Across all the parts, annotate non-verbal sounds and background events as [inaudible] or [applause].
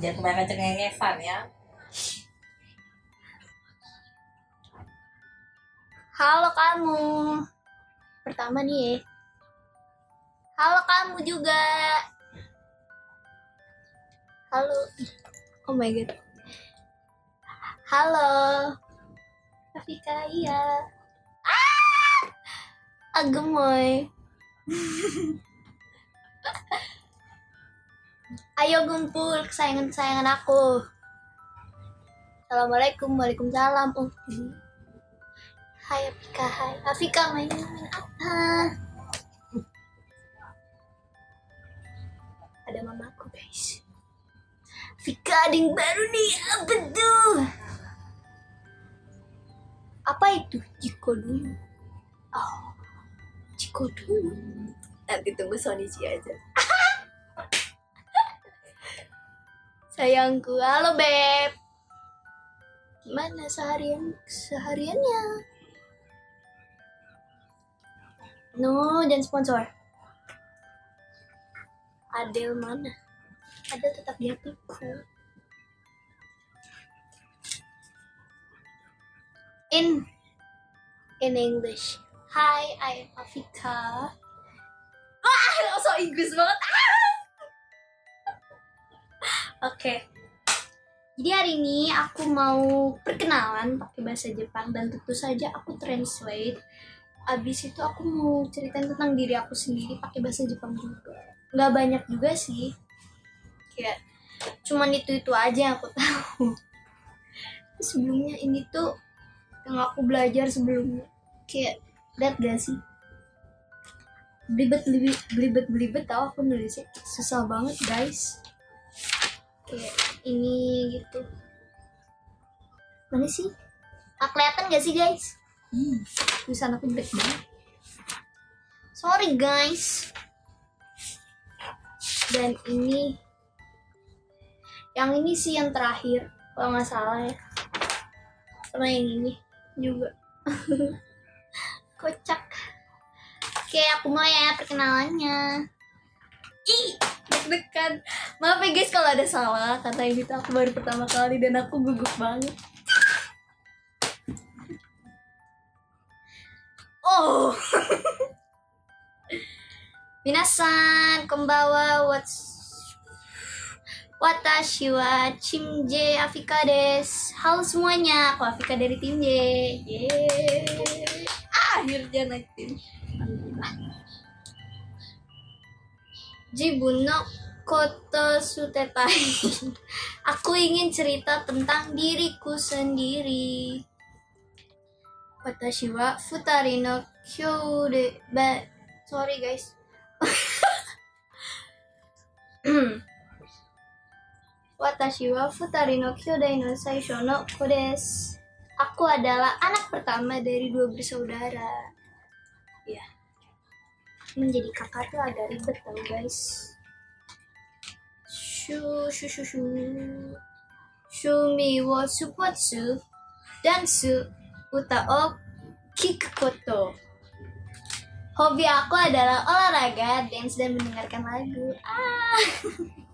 Jangan kebanyakan cengengesan ya. Halo kamu. Pertama nih ya. Halo kamu juga. Halo. Oh my god. Halo. Afika iya. Ah! Agemoy. [laughs] Ayo gumpul kesayangan-kesayangan aku. Assalamualaikum, waalaikumsalam. Oh. Hai Afika, hai. Afika main main apa? Ada mamaku guys. Afika ada yang baru nih, apa tuh? Apa itu? Jiko dulu. Oh, Jiko dulu. Nanti tunggu Sonichi aja. Sayangku, halo Beb. Gimana seharian sehariannya? No, dan sponsor. Adel mana? Adel tetap di hatiku. In in English. Hi, I am Afika. Ah, so Inggris banget. Ah! Oke. Jadi hari ini aku mau perkenalan pakai bahasa Jepang dan tentu saja aku translate. Abis itu aku mau ceritain tentang diri aku sendiri pakai bahasa Jepang juga. Nggak banyak juga sih. Kayak cuman itu itu aja yang aku [laughs] tahu. Sebelumnya ini tuh yang aku belajar sebelumnya. Kayak lihat gak sih? Belibet belibet belibet belibet tau aku nulisnya. Susah banget guys kayak ini gitu mana sih Nggak kelihatan gak sih guys Hmm, tulisan aku jelek banget. Sorry guys. Dan ini, yang ini sih yang terakhir, kalau nggak salah ya. Sama yang ini juga. [laughs] Kocak. Oke, aku mulai ya perkenalannya dekat-dekat Maaf ya guys kalau ada salah, kata ini tuh aku baru pertama kali dan aku gugup banget. Oh. [laughs] Minasan, kembawa what's Watashi wa Chim J Afika des. Halo semuanya, aku Afika dari tim J. Yeay. Akhirnya naik tim. Alhamdulillah. Jibun no koto sutetai. [laughs] Aku ingin cerita tentang diriku sendiri. Watashi wa futari no kyore ba sorry guys. [coughs] Watashi wa futari no kyodai no saisho no ko desu. Aku adalah anak pertama dari dua bersaudara. Menjadi kakak tuh agak ribet tau guys. Shu shu shu shu. Shumi wa supotsu. Dansu uta o kikukoto. Hobi aku adalah olahraga, dance, dan mendengarkan lagu. Ah. [laughs]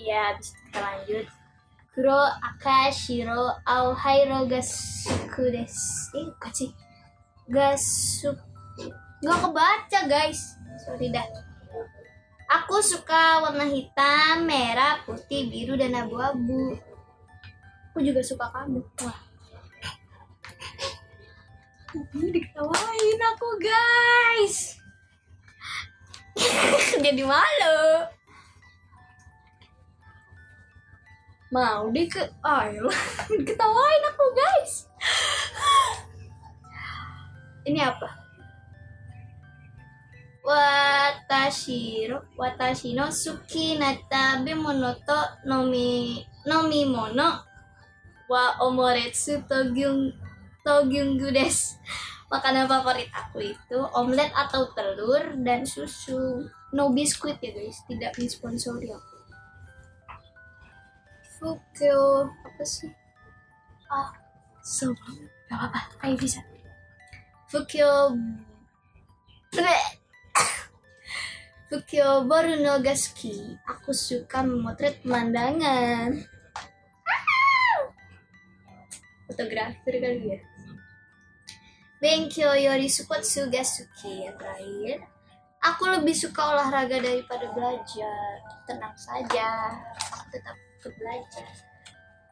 Iya, habis itu kita lanjut. Kuro, aka, shiro, ao, hairo, gasuku desu. Eh, bukan sih. Gasuk. Gak kebaca, guys. Sorry dah. Aku suka warna hitam, merah, putih, biru, dan abu-abu. Aku juga suka kamu. Wah. Ini diketawain aku, guys. [laughs] Jadi malu. Mau deh ke ayolah [laughs] ketawain aku, guys. Ini apa? Watashi watashi no suki na tabemono to nomi nomimono wa omoretsu togyung togyunggu desu. Makanan favorit aku itu omelet atau telur dan susu. No biskuit ya guys, tidak disponsori aku. Fukyo apa sih? Ah, so. Gak apa-apa, ayo bisa. Fukyo Bleh. Fukyoboru no Gaski. Aku suka memotret pemandangan. Fotografer kali ya. Benkyo yori supotsu ga suki yang terakhir. Aku lebih suka olahraga daripada belajar. Tenang saja, tetap ke belajar.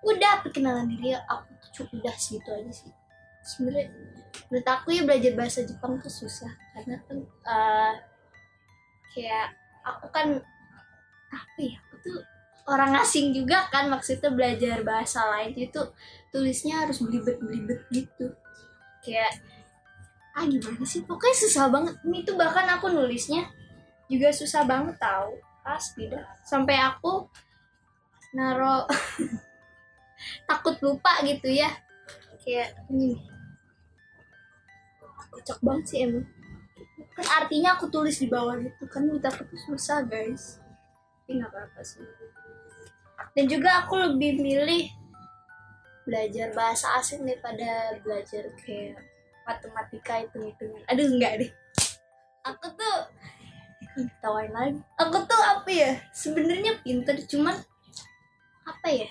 Udah perkenalan diri aku cukup udah segitu aja sih. Sebenarnya menurut aku ya belajar bahasa Jepang tuh susah. Karena kan eh, kayak aku kan apa ya aku tuh orang asing juga kan maksudnya belajar bahasa lain itu tulisnya harus belibet-belibet gitu. Kayak ah gimana sih? Pokoknya susah banget. Ini tuh bahkan aku nulisnya juga susah banget tahu pasti dah sampai aku naro [laughs] takut lupa gitu ya. Kayak ini. Kocak banget sih emang. Kan artinya aku tulis di bawah gitu kan minta aku tuh susah guys. Tapi nggak apa-apa sih. Dan juga aku lebih milih belajar bahasa asing daripada belajar kayak matematika itu hitungan aduh enggak deh. Aku tuh tawain lagi. Aku tuh apa ya sebenarnya pinter cuman apa ya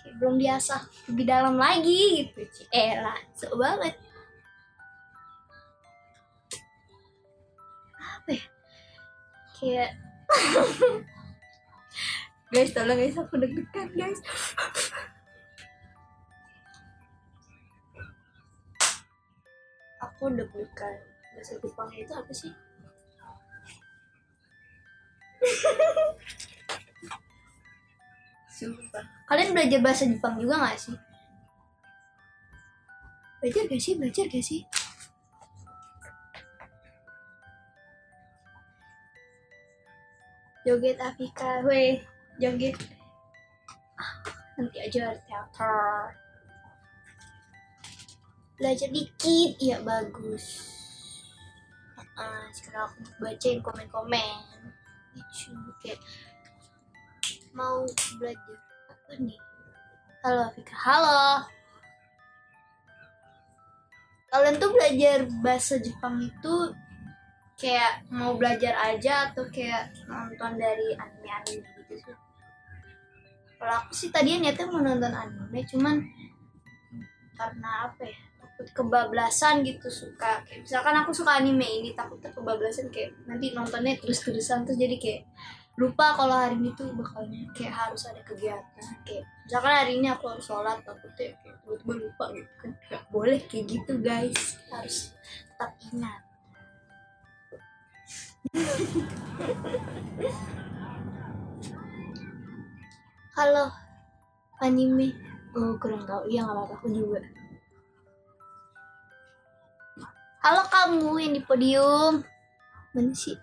kayak belum diasah lebih dalam lagi gitu. Cielah, so banget apa ya kayak [laughs] guys tolong guys aku deg-degan guys aku deg-degan bahasa Jepang itu apa sih Sumpah. Kalian belajar bahasa Jepang juga gak sih? Belajar gak sih? Belajar gak sih? Joget Afika, weh, joget. Nanti aja teater. Belajar dikit, iya bagus. Ah, sekarang aku bacain komen-komen. Lucu, kayak mau belajar apa nih? Halo Afika, halo. Kalian tuh belajar bahasa Jepang itu kayak mau belajar aja atau kayak nonton dari anime-anime gitu sih? Kalau aku sih tadi niatnya mau nonton anime, cuman karena apa ya? Takut kebablasan gitu suka. Kayak misalkan aku suka anime ini takutnya kebablasan kayak nanti nontonnya terus-terusan terus jadi kayak lupa kalau hari ini tuh bakalnya kayak harus ada kegiatan kayak misalkan hari ini aku harus sholat takutnya kayak tiba-tiba lupa gitu kan boleh kayak gitu guys harus tetap ingat halo anime. Oh kurang tahu. Iya nggak apa-apa. Aku juga. Halo kamu yang di podium. Mana sih?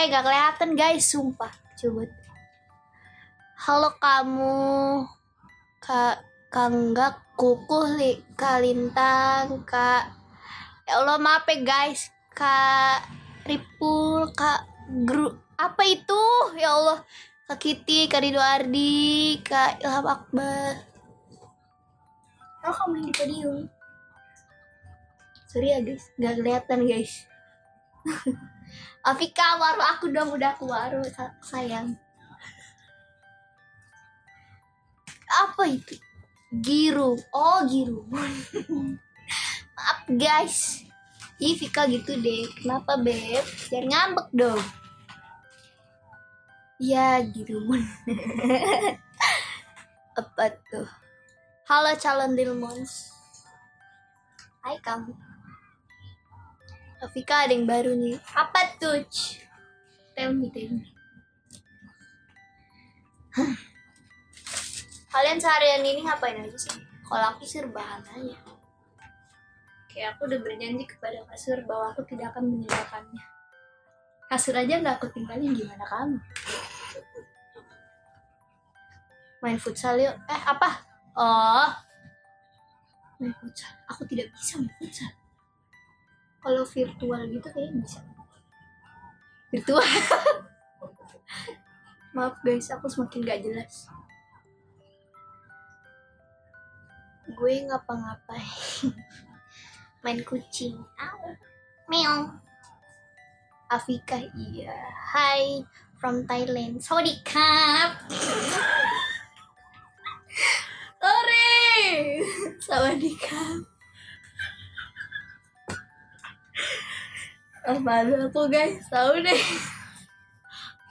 Eh gak kelihatan guys. Sumpah. Coba. Halo kamu. Kak kanggak kukuh li kalintang kak ya Allah maaf ya guys. Kak Ripul kak Gru apa itu? Ya Allah kak Kitty kak Rido Ardi kak Ilham Akbar. Halo kamu yang di podium. Sorry ya guys. Nggak kelihatan guys. [laughs] Afika waru aku dong. Udah aku waru sa- sayang. Apa itu? Giru. Oh giru. [laughs] Maaf guys Ih Vika gitu deh kenapa beb jangan ngambek dong ya girumun [laughs] apa tuh halo calon Dilmons hai kamu Vika ada yang baru nih. Apa tuh? Tell me, tell me. Kalian seharian ini ngapain aja sih? Kalau aku sih rebahan aja. Kayak aku udah berjanji kepada kasur bahwa aku tidak akan meninggalkannya. Kasur aja nggak aku tinggalin gimana kamu? Main futsal yuk. Eh apa? Oh, main futsal. Aku tidak bisa main futsal kalau virtual gitu kayaknya bisa virtual [laughs] maaf guys aku semakin gak jelas gue ngapa-ngapain [laughs] main kucing. Au. meong. Afika iya. Hai from Thailand. Sawadee kap Sorry. Sawadee kap Apa aku guys. Tahu deh.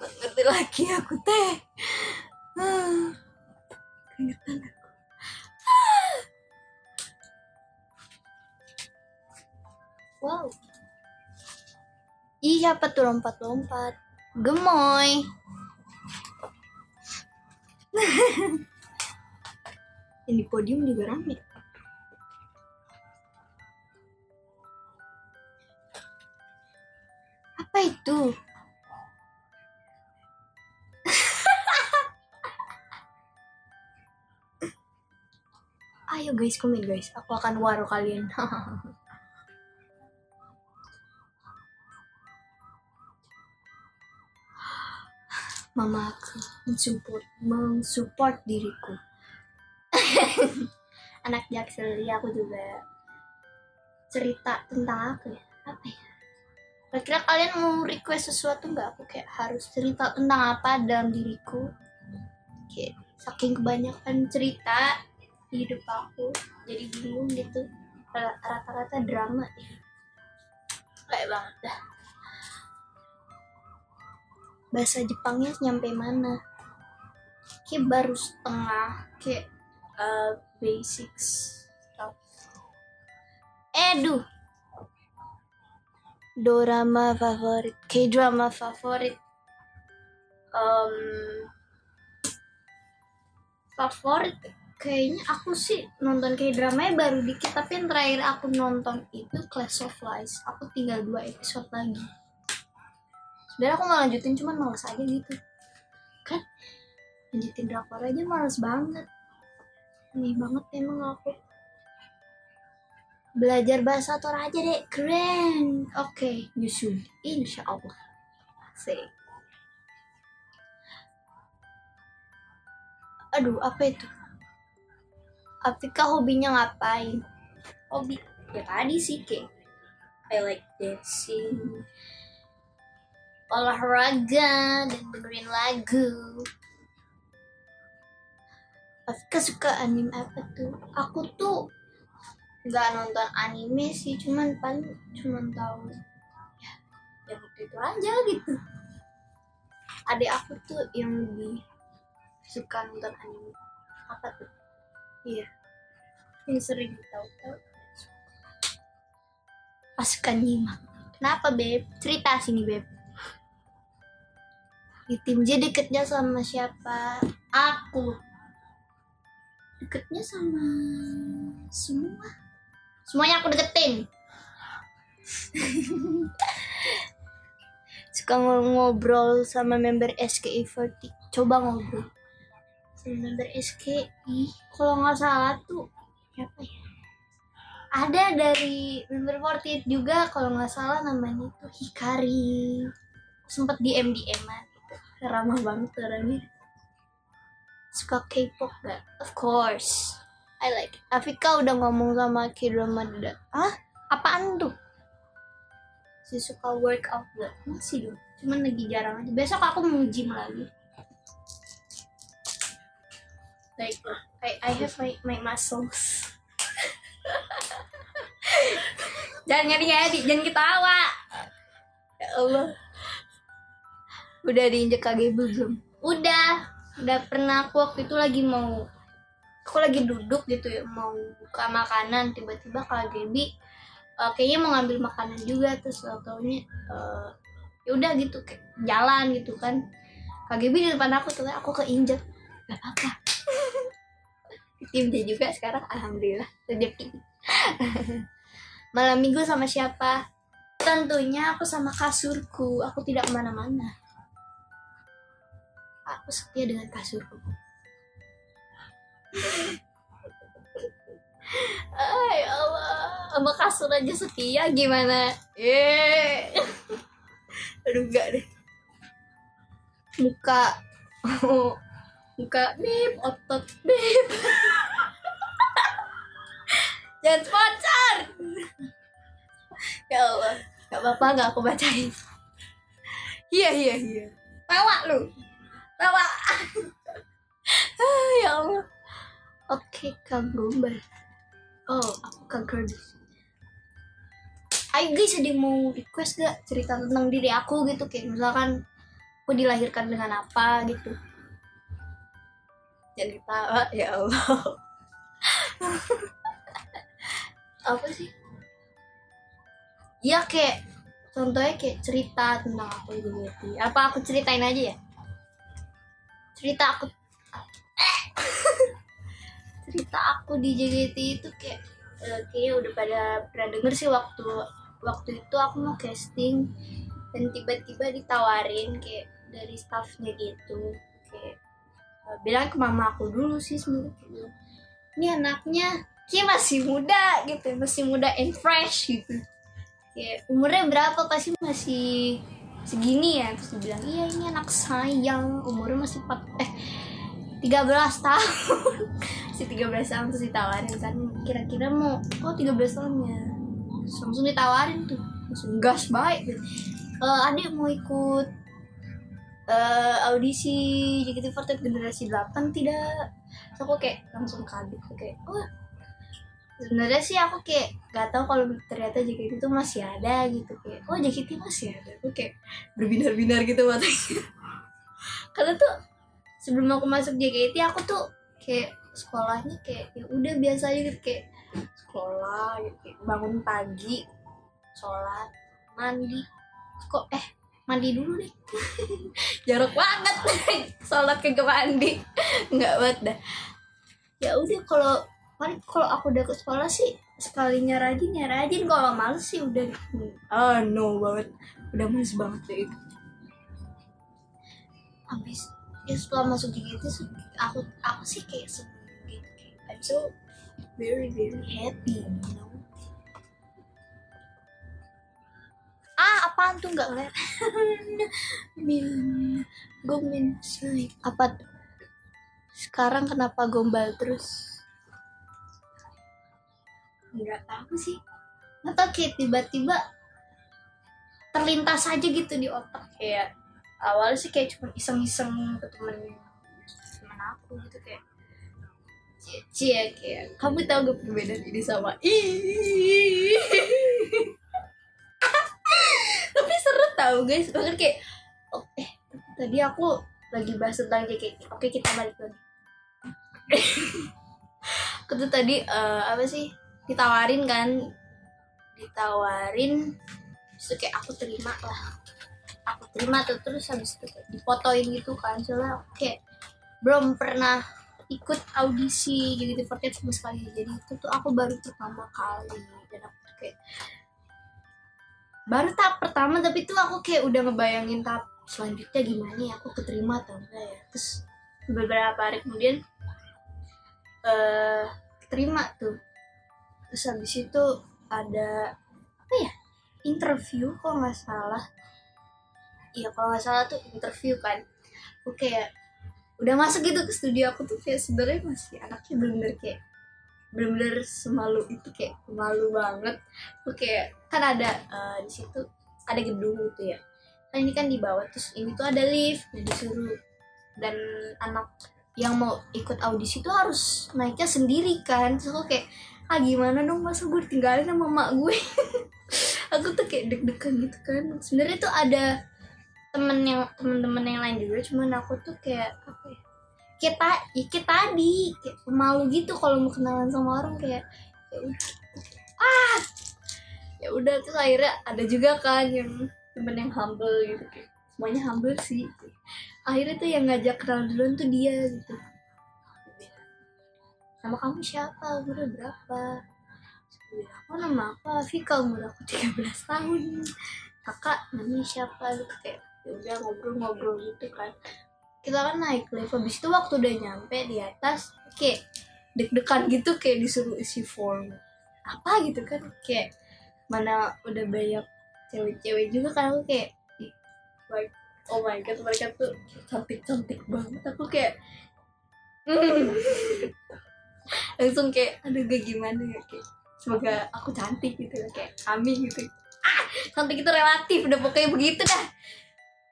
Ngerti lagi aku teh. Keringetan aku wow Ih, siapa tuh lompat-lompat? Gemoy. [laughs] Yang di podium juga rame. Apa itu? [laughs] Ayo guys, komen guys. Aku akan waru kalian. [laughs] Mama aku mensupport, mensupport diriku. [laughs] Anak jaksel ya aku juga cerita tentang aku ya. Apa ya? Kira-kira kalian mau request sesuatu nggak? Aku kayak harus cerita tentang apa dalam diriku. Kayak saking kebanyakan cerita di hidup aku jadi bingung gitu rata-rata drama ya kayak banget dah bahasa Jepangnya nyampe mana? Kayak baru setengah kayak uh, basics. Stuff Edu dorama favorit K-drama favorit. Um, favorit kayaknya aku sih nonton kayak dramanya baru dikit tapi yang terakhir aku nonton itu Clash of Lies. Aku tinggal dua episode lagi sebenarnya aku mau lanjutin cuman males aja gitu. Kan lanjutin drakor aja males banget. Aneh banget emang aku. Belajar bahasa Toraja deh keren. Oke okay, you insya Allah. Asik. aduh apa itu? Afika hobinya ngapain? Hobi? Ya tadi sih kayak I like dancing olahraga dan dengerin lagu. Afika suka anime apa tuh? Aku tuh nggak nonton anime sih cuman paling cuman tahu ya yang itu, aja gitu. Adik aku tuh yang lebih suka nonton anime. Apa tuh? Iya yang sering tahu-tahu. Pasukan nyimak kenapa beb? Cerita sini beb di tim J deketnya sama siapa? Aku. Deketnya sama semua. Semuanya aku deketin. [laughs] Suka ngobrol sama member SKI40 coba ngobrol sama member SKI kalau nggak salah tuh siapa ya? Ada dari member 48 juga kalau nggak salah namanya itu Hikari. Sempet di MDM gitu ramah banget orangnya suka K-pop gak? Of course I like it. Afika udah ngomong sama K-drama Ah? Apaan tuh? Si suka workout gak? Masih dong Cuman lagi jarang aja Besok aku mau gym lagi Like I, I have my, my muscles [laughs] Jangan ngadi-ngadi Jangan ketawa Ya Allah Udah diinjek KGB belum? Udah Udah pernah aku waktu itu lagi mau Aku lagi duduk gitu ya Mau buka makanan Tiba-tiba KGB uh, Kayaknya mau ngambil makanan juga Terus taunya uh, ya udah gitu kayak jalan gitu kan. KGB di depan aku tuh aku keinjek gak apa-apa. [laughs] Tim dia juga sekarang alhamdulillah rezeki [laughs] malam minggu sama siapa? Tentunya aku sama kasurku aku tidak ke mana-mana aku setia dengan kasurku. Ay Allah. Sama kasur aja setia gimana? Eh. Aduh enggak deh. Muka. [laughs] Muka. Bib otot. Bib [laughs] jangan sponsor ya Allah. Gak apa-apa gak aku bacain. Iya iya iya. Tawa lu tawa [laughs] ya Allah oke kak gombal oh aku kak gadis Ayo guys, ada yang mau request gak cerita tentang diri aku gitu kayak misalkan aku dilahirkan dengan apa gitu. jangan ketawa ya Allah [laughs] Apa sih? Ya kayak contohnya kayak cerita tentang aku JKT. Apa aku ceritain aja ya? Cerita aku. [laughs] Cerita aku di JKT itu kayak eh, kayaknya udah pada pernah denger sih waktu waktu itu aku mau casting. Dan tiba-tiba ditawarin kayak dari staffnya gitu. Kayak eh, bilang ke mama aku dulu sih sebenarnya kayak bilang, ini anaknya kayak masih muda gitu masih muda and fresh gitu. Kayak umurnya berapa pasti masih segini ya terus dia bilang iya ini anak sayang umurnya masih 4 eh 13 tahun. [laughs] Si 13 tahun terus ditawarin kan kira-kira mau oh 13 tahun ya? Terus langsung ditawarin tuh langsung gas baik. Eh, adik mau ikut eh, audisi JKT48 generasi 8 tidak? Terus aku kayak langsung kaget kayak oh sebenarnya sih aku kayak gak tahu kalau ternyata JKT itu masih ada gitu kayak oh JKT masih ada. Aku kayak berbinar-binar gitu matanya. [laughs] Karena tuh sebelum aku masuk JKT aku tuh kayak sekolahnya kayak ya udah biasa aja gitu. Kayak sekolah kayak bangun pagi sholat mandi. Kok eh mandi dulu deh. [laughs] Jorok banget. [laughs] Sholat ke mandi. Nggak banget dah. Ya udah kalau paling kalau aku udah ke sekolah sih sekalinya rajin ya rajin kalau males sih udah. Ah no banget. Udah males banget deh itu. Habis ya setelah masuk sih, aku aku sih kayak seneng gitu kayak I'm so very very happy you know. Ah apaan tuh? Nggak ngeliat [laughs] min say apa tuh? sekarang kenapa gombal terus nggak tahu sih. Tahu kayak tiba-tiba terlintas aja gitu di otak. Kayak awalnya sih kayak cuma iseng-iseng ke temen temen aku gitu kayak cie cie kayak kamu tahu gak perbedaan ini sama ih [laughs] tapi seru tau guys bahkan kayak oh, eh tadi aku lagi bahas tentang JKT oke kita balik lagi. [laughs] Aku tuh tadi eh, apa sih ditawarin kan? Ditawarin terus kayak aku terima lah. Aku terima tuh terus habis itu kayak difotoin gitu kan. Soalnya kayak belum pernah ikut audisi jadi di sama sekali. Jadi itu tuh aku baru pertama kali. Dan aku tuh kayak baru tahap pertama tapi tuh aku kayak udah ngebayangin tahap selanjutnya gimana ya aku keterima atau enggak ya. Terus beberapa hari kemudian eh terima tuh terus habis itu ada apa ya interview kok nggak salah. Iya kalau nggak salah tuh interview kan. Aku kayak udah masuk gitu ke studio aku tuh kayak sebenarnya masih anaknya bener-bener kayak bener-bener semalu itu kayak malu banget. Aku kayak kan ada eh, di situ ada gedung gitu ya. Kan ini kan di bawah terus ini tuh ada lift nah disuruh. Dan anak yang mau ikut audisi tuh harus naiknya sendiri kan. Terus aku kayak ah gimana dong masa gue ditinggalin sama mak gue [laughs] aku tuh kayak deg-degan gitu kan. Sebenarnya tuh ada temen yang temen-temen yang lain juga cuman aku tuh kayak apa ya kayak ya kayak tadi kayak malu gitu kalau mau kenalan sama orang kayak ya ah ya udah. Terus akhirnya ada juga kan yang temen yang humble gitu kayak semuanya humble sih. Akhirnya tuh yang ngajak kenal duluan tuh dia gitu nama kamu siapa? Umurnya berapa? Aku nama apa? Vika umur aku 13 tahun. Kakak namanya siapa? Gitu kayak ya udah ngobrol-ngobrol gitu kan. Kita kan naik lift habis itu waktu udah nyampe di atas kayak deg-degan gitu kayak disuruh isi form. Apa gitu kan kayak mana udah banyak cewek-cewek juga kan aku kayak like oh my god mereka tuh cantik-cantik banget. Aku kayak. Langsung kayak aduh gak gimana ya? Kayak semoga aku cantik gitu ya. Kayak kami gitu. Ah cantik itu relatif udah pokoknya begitu dah.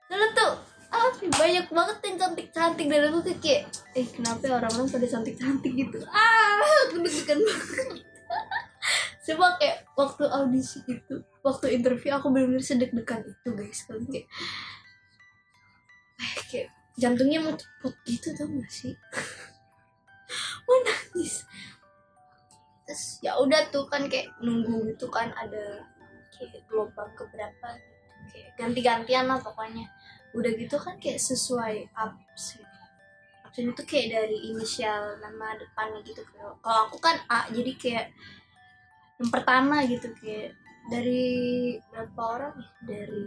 Dulu tuh ya, banyak banget yang cantik cantik dan aku tuh kayak eh kenapa ya orang-orang pada cantik cantik gitu? Ah aku deg-degan banget. [laughs] Coba kayak waktu audisi itu waktu interview aku benar-benar sedek-degan itu guys. Kan kayak eh, kayak jantungnya mau cepet gitu tau gak sih? [laughs] Mau nangis terus ya udah tuh kan kayak nunggu gitu kan ada kayak gelombang keberapa gitu. kayak ganti-gantian lah pokoknya. Udah gitu kan kayak sesuai absen absen itu kayak dari inisial nama depannya gitu. Kalau aku kan A jadi kayak yang pertama gitu kayak dari berapa orang ya? Dari,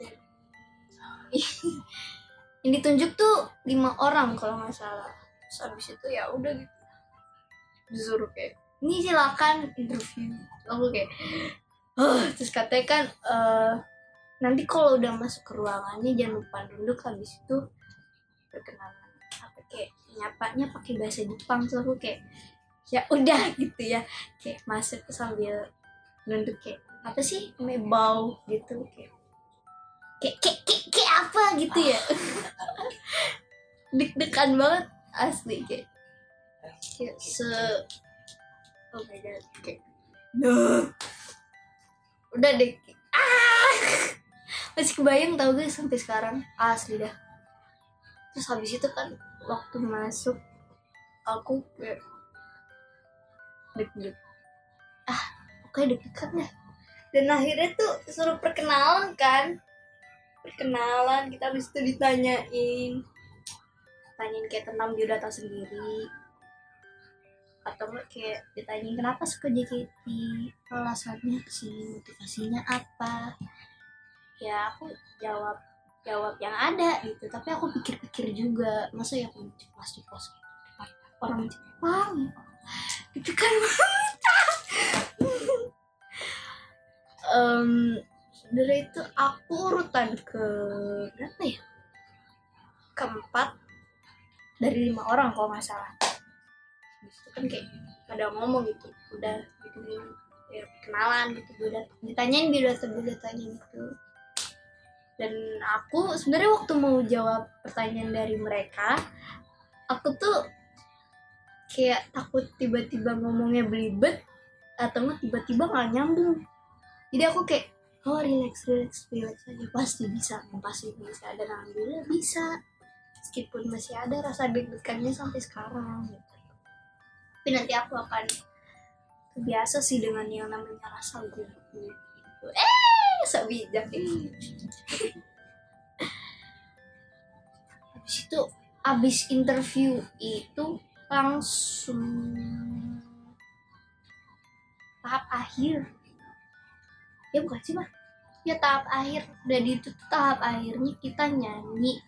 dari [laughs] yang ditunjuk tuh lima orang kalau nggak salah terus abis itu ya udah gitu. Disuruh kayak ini silakan. Interview. Aku kayak "Huh," terus katanya kan eh, nanti kalau udah masuk ke ruangannya jangan lupa duduk habis itu perkenalan apa kayak nyapanya pakai bahasa Jepang. Terus aku kayak ya udah gitu ya. Kayak masuk sambil nunduk kayak apa sih? Namanya bau gitu kayak kayak kayak kayak, kayak apa gitu ya. [laughs] Deg-degan banget asli kayak kayak se oh my god kayak no. Udah deh ah! [laughs] Masih kebayang tau gak sampai sekarang. Asli dah. Terus habis itu kan waktu masuk aku kayak deg-deg ah oke deg-degan dah. Dan akhirnya tuh suruh perkenalan kan. Perkenalan kita habis itu ditanyain tanyain kayak tentang biodata sendiri. Atau kayak ditanyain kenapa suka JKT alasannya sih motivasinya apa? Ya aku jawab jawab yang ada gitu. Tapi aku pikir-pikir juga masa ya aku ceplas ceplos gitu? Orang Jepang itu kan? [laughs] Um, dari itu aku urutan ke berapa ya? Keempat dari lima orang kalau nggak salah. Itu kan kayak ada ngomong gitu udah gitu ya kenalan gitu udah ditanyain dia udah udah tanya gitu. Dan aku sebenarnya waktu mau jawab pertanyaan dari mereka aku tuh kayak takut tiba-tiba ngomongnya belibet atau nggak tiba-tiba nggak nyambung. Jadi aku kayak oh relax relax relax aja. Pasti bisa pasti bisa. Dan alhamdulillah bisa meskipun masih ada rasa deg-degannya sampai sekarang gitu. Tapi nanti aku akan terbiasa sih dengan yang namanya rasa gugup gitu. Eh sebijak eh. [laughs] habis itu habis interview itu langsung tahap akhir. Ya bukan sih mah ya tahap akhir. Di itu tahap akhirnya kita nyanyi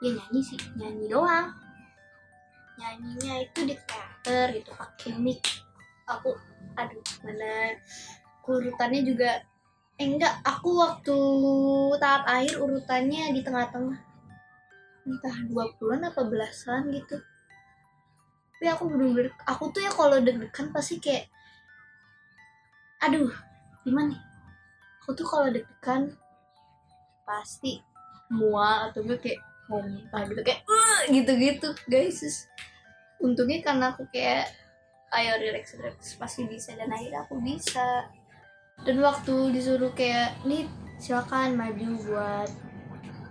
ya nyanyi sih nyanyi doang. Nyanyinya itu di teater gitu pakai mic aku aduh mana urutannya juga eh enggak aku waktu tahap akhir urutannya di tengah-tengah. Entah 20-an apa belasan gitu. Tapi aku bener-bener aku tuh ya kalau deg-degan pasti kayak aduh gimana nih? Aku tuh kalau deg-degan pasti mual atau gue kayak muntah gitu kayak "Uh," gitu-gitu guys untungnya karena aku kayak ayo relax relax pasti bisa. Dan akhirnya aku bisa. Dan waktu disuruh kayak nih silakan maju buat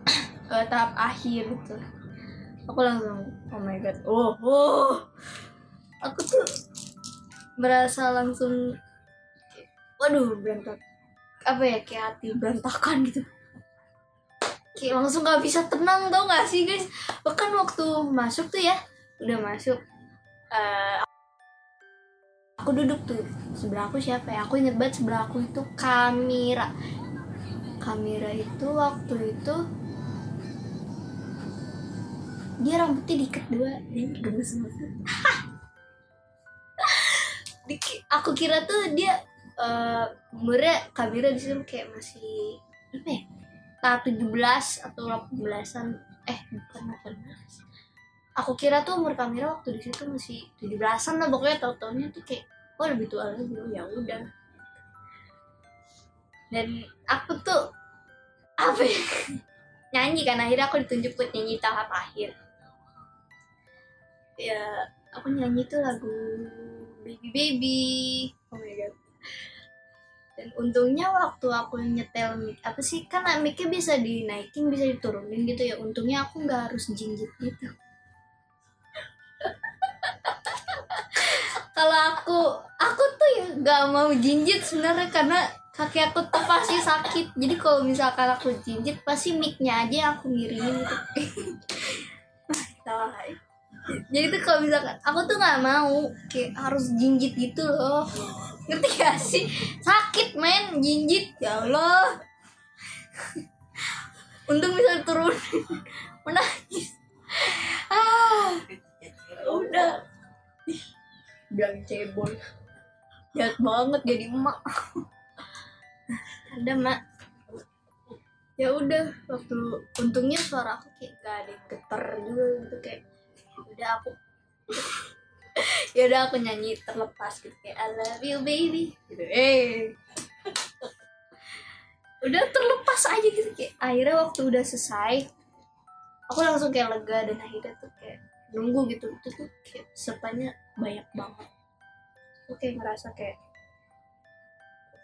[clears throat] eh, tahap akhir gitu. Aku langsung oh my god. Oh oh. Aku tuh berasa langsung waduh berantak apa ya kayak hati berantakan gitu kayak langsung gak bisa tenang tau gak sih guys? Bahkan waktu masuk tuh ya udah masuk eh, aku duduk tuh sebelah aku siapa ya? Aku inget banget sebelah aku itu kamera kamera itu waktu itu dia rambutnya diikat dua dia gemes banget. [laughs] Aku kira tuh dia eh umurnya kamera di situ kayak masih apa ya tahap 17 atau 18-an eh bukan 18 aku kira tuh umur kamera waktu di situ masih 17-an lah pokoknya tau taunya tuh kayak oh lebih tua lagi. Oh ya udah. Dan aku tuh apa ya? [laughs] Nyanyi kan akhirnya aku ditunjuk buat nyanyi tahap akhir. Ya aku nyanyi tuh lagu baby baby. Oh my god dan untungnya waktu aku nyetel mic apa sih kan micnya bisa dinaikin bisa diturunin gitu ya. Untungnya aku nggak harus jinjit gitu. [laughs] Kalau aku aku tuh ya nggak mau jinjit sebenarnya karena kaki aku tuh pasti sakit. Jadi kalau misalkan aku jinjit pasti micnya aja yang aku miringin gitu [laughs] jadi tuh kalau misalkan aku tuh nggak mau kayak harus jinjit gitu loh ngerti gak sih? Sakit men. Jinjit. Ya Allah. Untung bisa turun. [laughs] Menangis. Ah. Udah. Bilang cebol. Jahat banget jadi emak. Ada mak. Ya udah waktu untungnya suara aku kayak gak ada geter juga gitu kayak udah aku [laughs] ya udah aku nyanyi terlepas gitu kayak I love you baby. Gitu eh. [laughs] Udah terlepas aja gitu kayak akhirnya waktu udah selesai aku langsung kayak lega dan akhirnya tuh kayak nunggu gitu. Itu tuh kayak pesertanya banyak banget. Aku kayak ngerasa kayak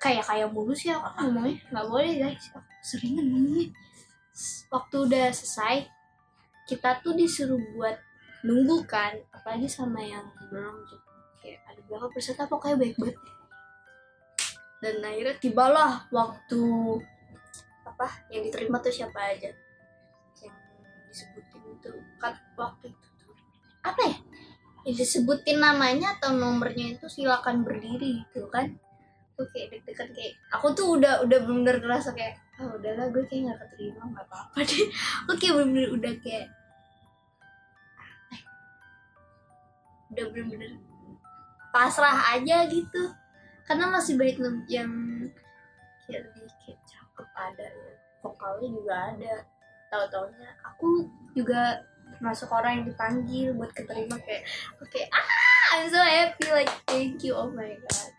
kayak kayak mulus ya aku ngomongnya. Nggak boleh guys. Aku seringan ngomongnya. Waktu udah selesai kita tuh disuruh buat nunggu kan apalagi sama yang belum tuh. Kayak ada berapa peserta pokoknya baik banget. Dan akhirnya tibalah waktu apa yang diterima tuh siapa aja. Yang disebutin itu kan waktu itu tuh. Apa ya? Yang disebutin namanya atau nomornya itu silakan berdiri gitu kan. Tuh kayak deg-degan kayak aku tuh udah udah bener-bener ngerasa kayak oh udahlah gue kayak nggak keterima nggak apa-apa deh. [laughs] Kayak bener-bener udah kayak udah bener-bener pasrah aja gitu. Karena masih banyak yang kayak kayak cakep ada ya. Vokalnya juga ada. Tahu-taunya aku juga termasuk orang yang dipanggil buat keterima kayak oke ah I'm so happy like thank you oh my god.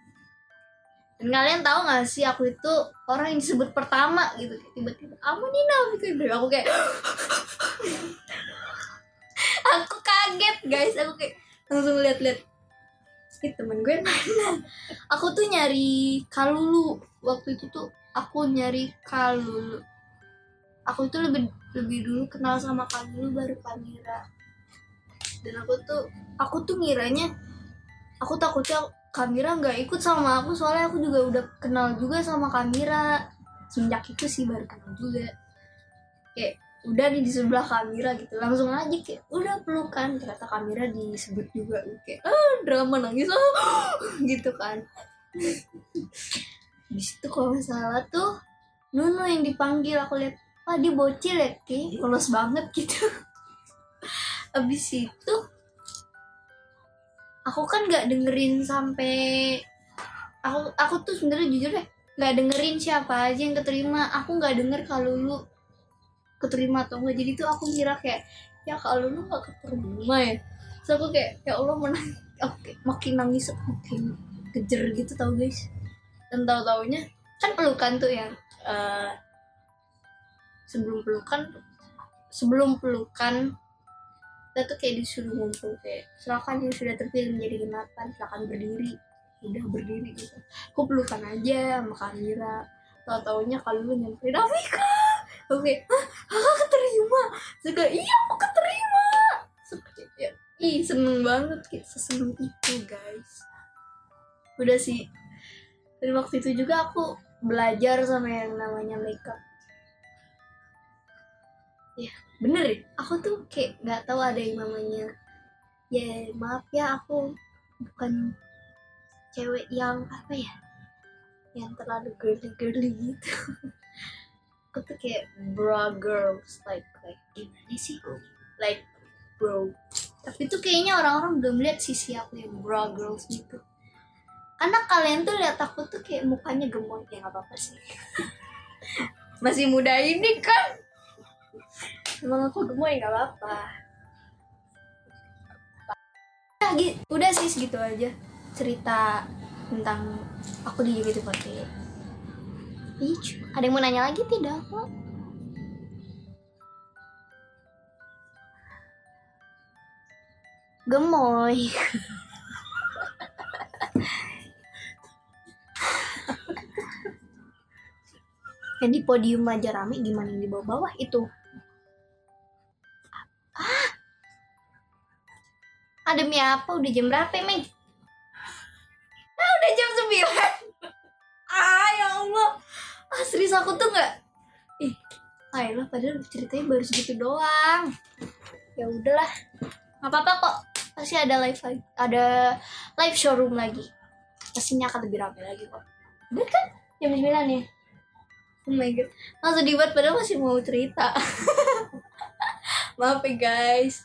Dan kalian tahu gak sih aku itu orang yang disebut pertama gitu. Tiba-tiba kamu Nina gitu. Aku kayak [laughs] aku kaget guys. Aku kayak langsung lihat-lihat Ih, temen gue. Mana [laughs] aku tuh nyari kalulu. Waktu itu tuh aku nyari kalulu. Aku itu lebih lebih dulu kenal sama kalulu baru kamera dan aku tuh aku tuh ngiranya aku takutnya kamera nggak ikut sama aku. Soalnya aku juga udah kenal juga sama kamera semenjak itu sih baru kenal juga. Kayak udah nih di sebelah kamera gitu. Langsung aja kayak udah pelukan. Ternyata kamera disebut juga kayak ah drama nangis ah [gasps] gitu kan. Di situ kalau nggak salah tuh Nunu yang dipanggil aku lihat wah dia bocil ya kayak polos banget gitu. [laughs] Abis itu aku kan nggak dengerin sampai aku aku tuh sebenarnya jujur deh nggak dengerin siapa aja yang keterima. Aku nggak denger kalau lu keterima atau enggak. Jadi tuh aku kira kayak ya kalau lu nggak keterima ya. Terus aku kayak ya Allah menang. Oke makin nangis makin kejer gitu tau guys. Dan tahu taunya kan pelukan tuh yang eh, sebelum pelukan sebelum pelukan kita tuh kayak disuruh ngumpul kayak silakan yang sudah terpilih menjadi genatan silakan berdiri. Udah berdiri gitu. Aku pelukan aja sama Kamira tau taunya kalau lu nyamperin Afika oke hah? Kakak keterima? Suka iya aku keterima. Kayak, ya, ih seneng banget kayak seseneng itu guys. Udah sih. Dan waktu itu juga aku belajar sama yang namanya makeup. Ya bener ya. Aku tuh kayak nggak tahu ada yang namanya. Ya maaf ya aku bukan cewek yang apa ya yang terlalu girly girly gitu [laughs] aku tuh kayak bra girls like like gimana sih? Like bro. Tapi tuh kayaknya orang-orang belum lihat sisi aku yang bra girls gitu. Karena kalian tuh lihat aku tuh kayak mukanya gemoy ya nggak apa-apa sih. [laughs] Masih muda ini kan? Emang aku gemoy nggak apa-apa. Nah, udah sih segitu aja cerita tentang aku di JKT48 Iya, Ih, Ada yang mau nanya lagi tidak? Gemoy. yang di podium aja rame gimana yang di bawah-bawah itu ah ada mie apa udah jam berapa Meg? ah udah jam 9 [laughs] ah ya Allah ah serius aku tuh nggak ih ayolah padahal ceritanya baru segitu doang. Ya udahlah nggak apa-apa kok. Pasti ada live ada live showroom lagi. Pastinya akan lebih ramai lagi kok. Bener kan? Jam 9 ya? Oh my god. Langsung dibuat padahal masih mau cerita. [laughs] Maaf ya guys.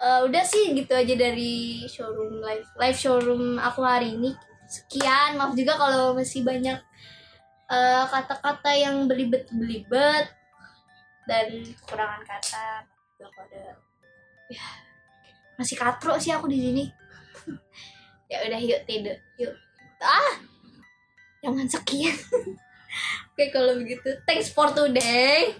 Eh, udah sih gitu aja dari showroom live. Live showroom aku hari ini. Sekian. Maaf juga kalau masih banyak eh, kata-kata yang belibet-belibet dan kekurangan kata. Ada ya masih katro sih aku di sini. Ya udah yuk tidur yuk. Ah! Jangan sekian. [laughs] Oke kalau begitu thanks for today.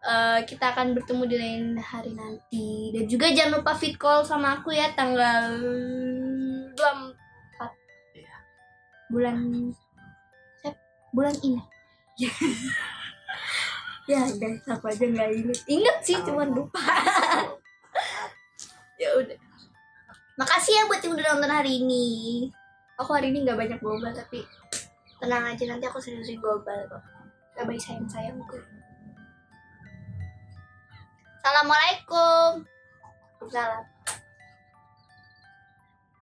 Eh, kita akan bertemu di lain hari nanti. Dan juga jangan lupa fit call sama aku ya tanggal 24 bulan Sep- bulan ini. [laughs] Ya guys aku aja nggak inget. Inget sih cuman lupa. [laughs] Ya udah. Makasih ya buat yang udah nonton hari ini. Aku hari ini nggak banyak gombal tapi tenang aja nanti aku seriusin gombal kok. Gak baik sayang sayangku Assalamualaikum. Salam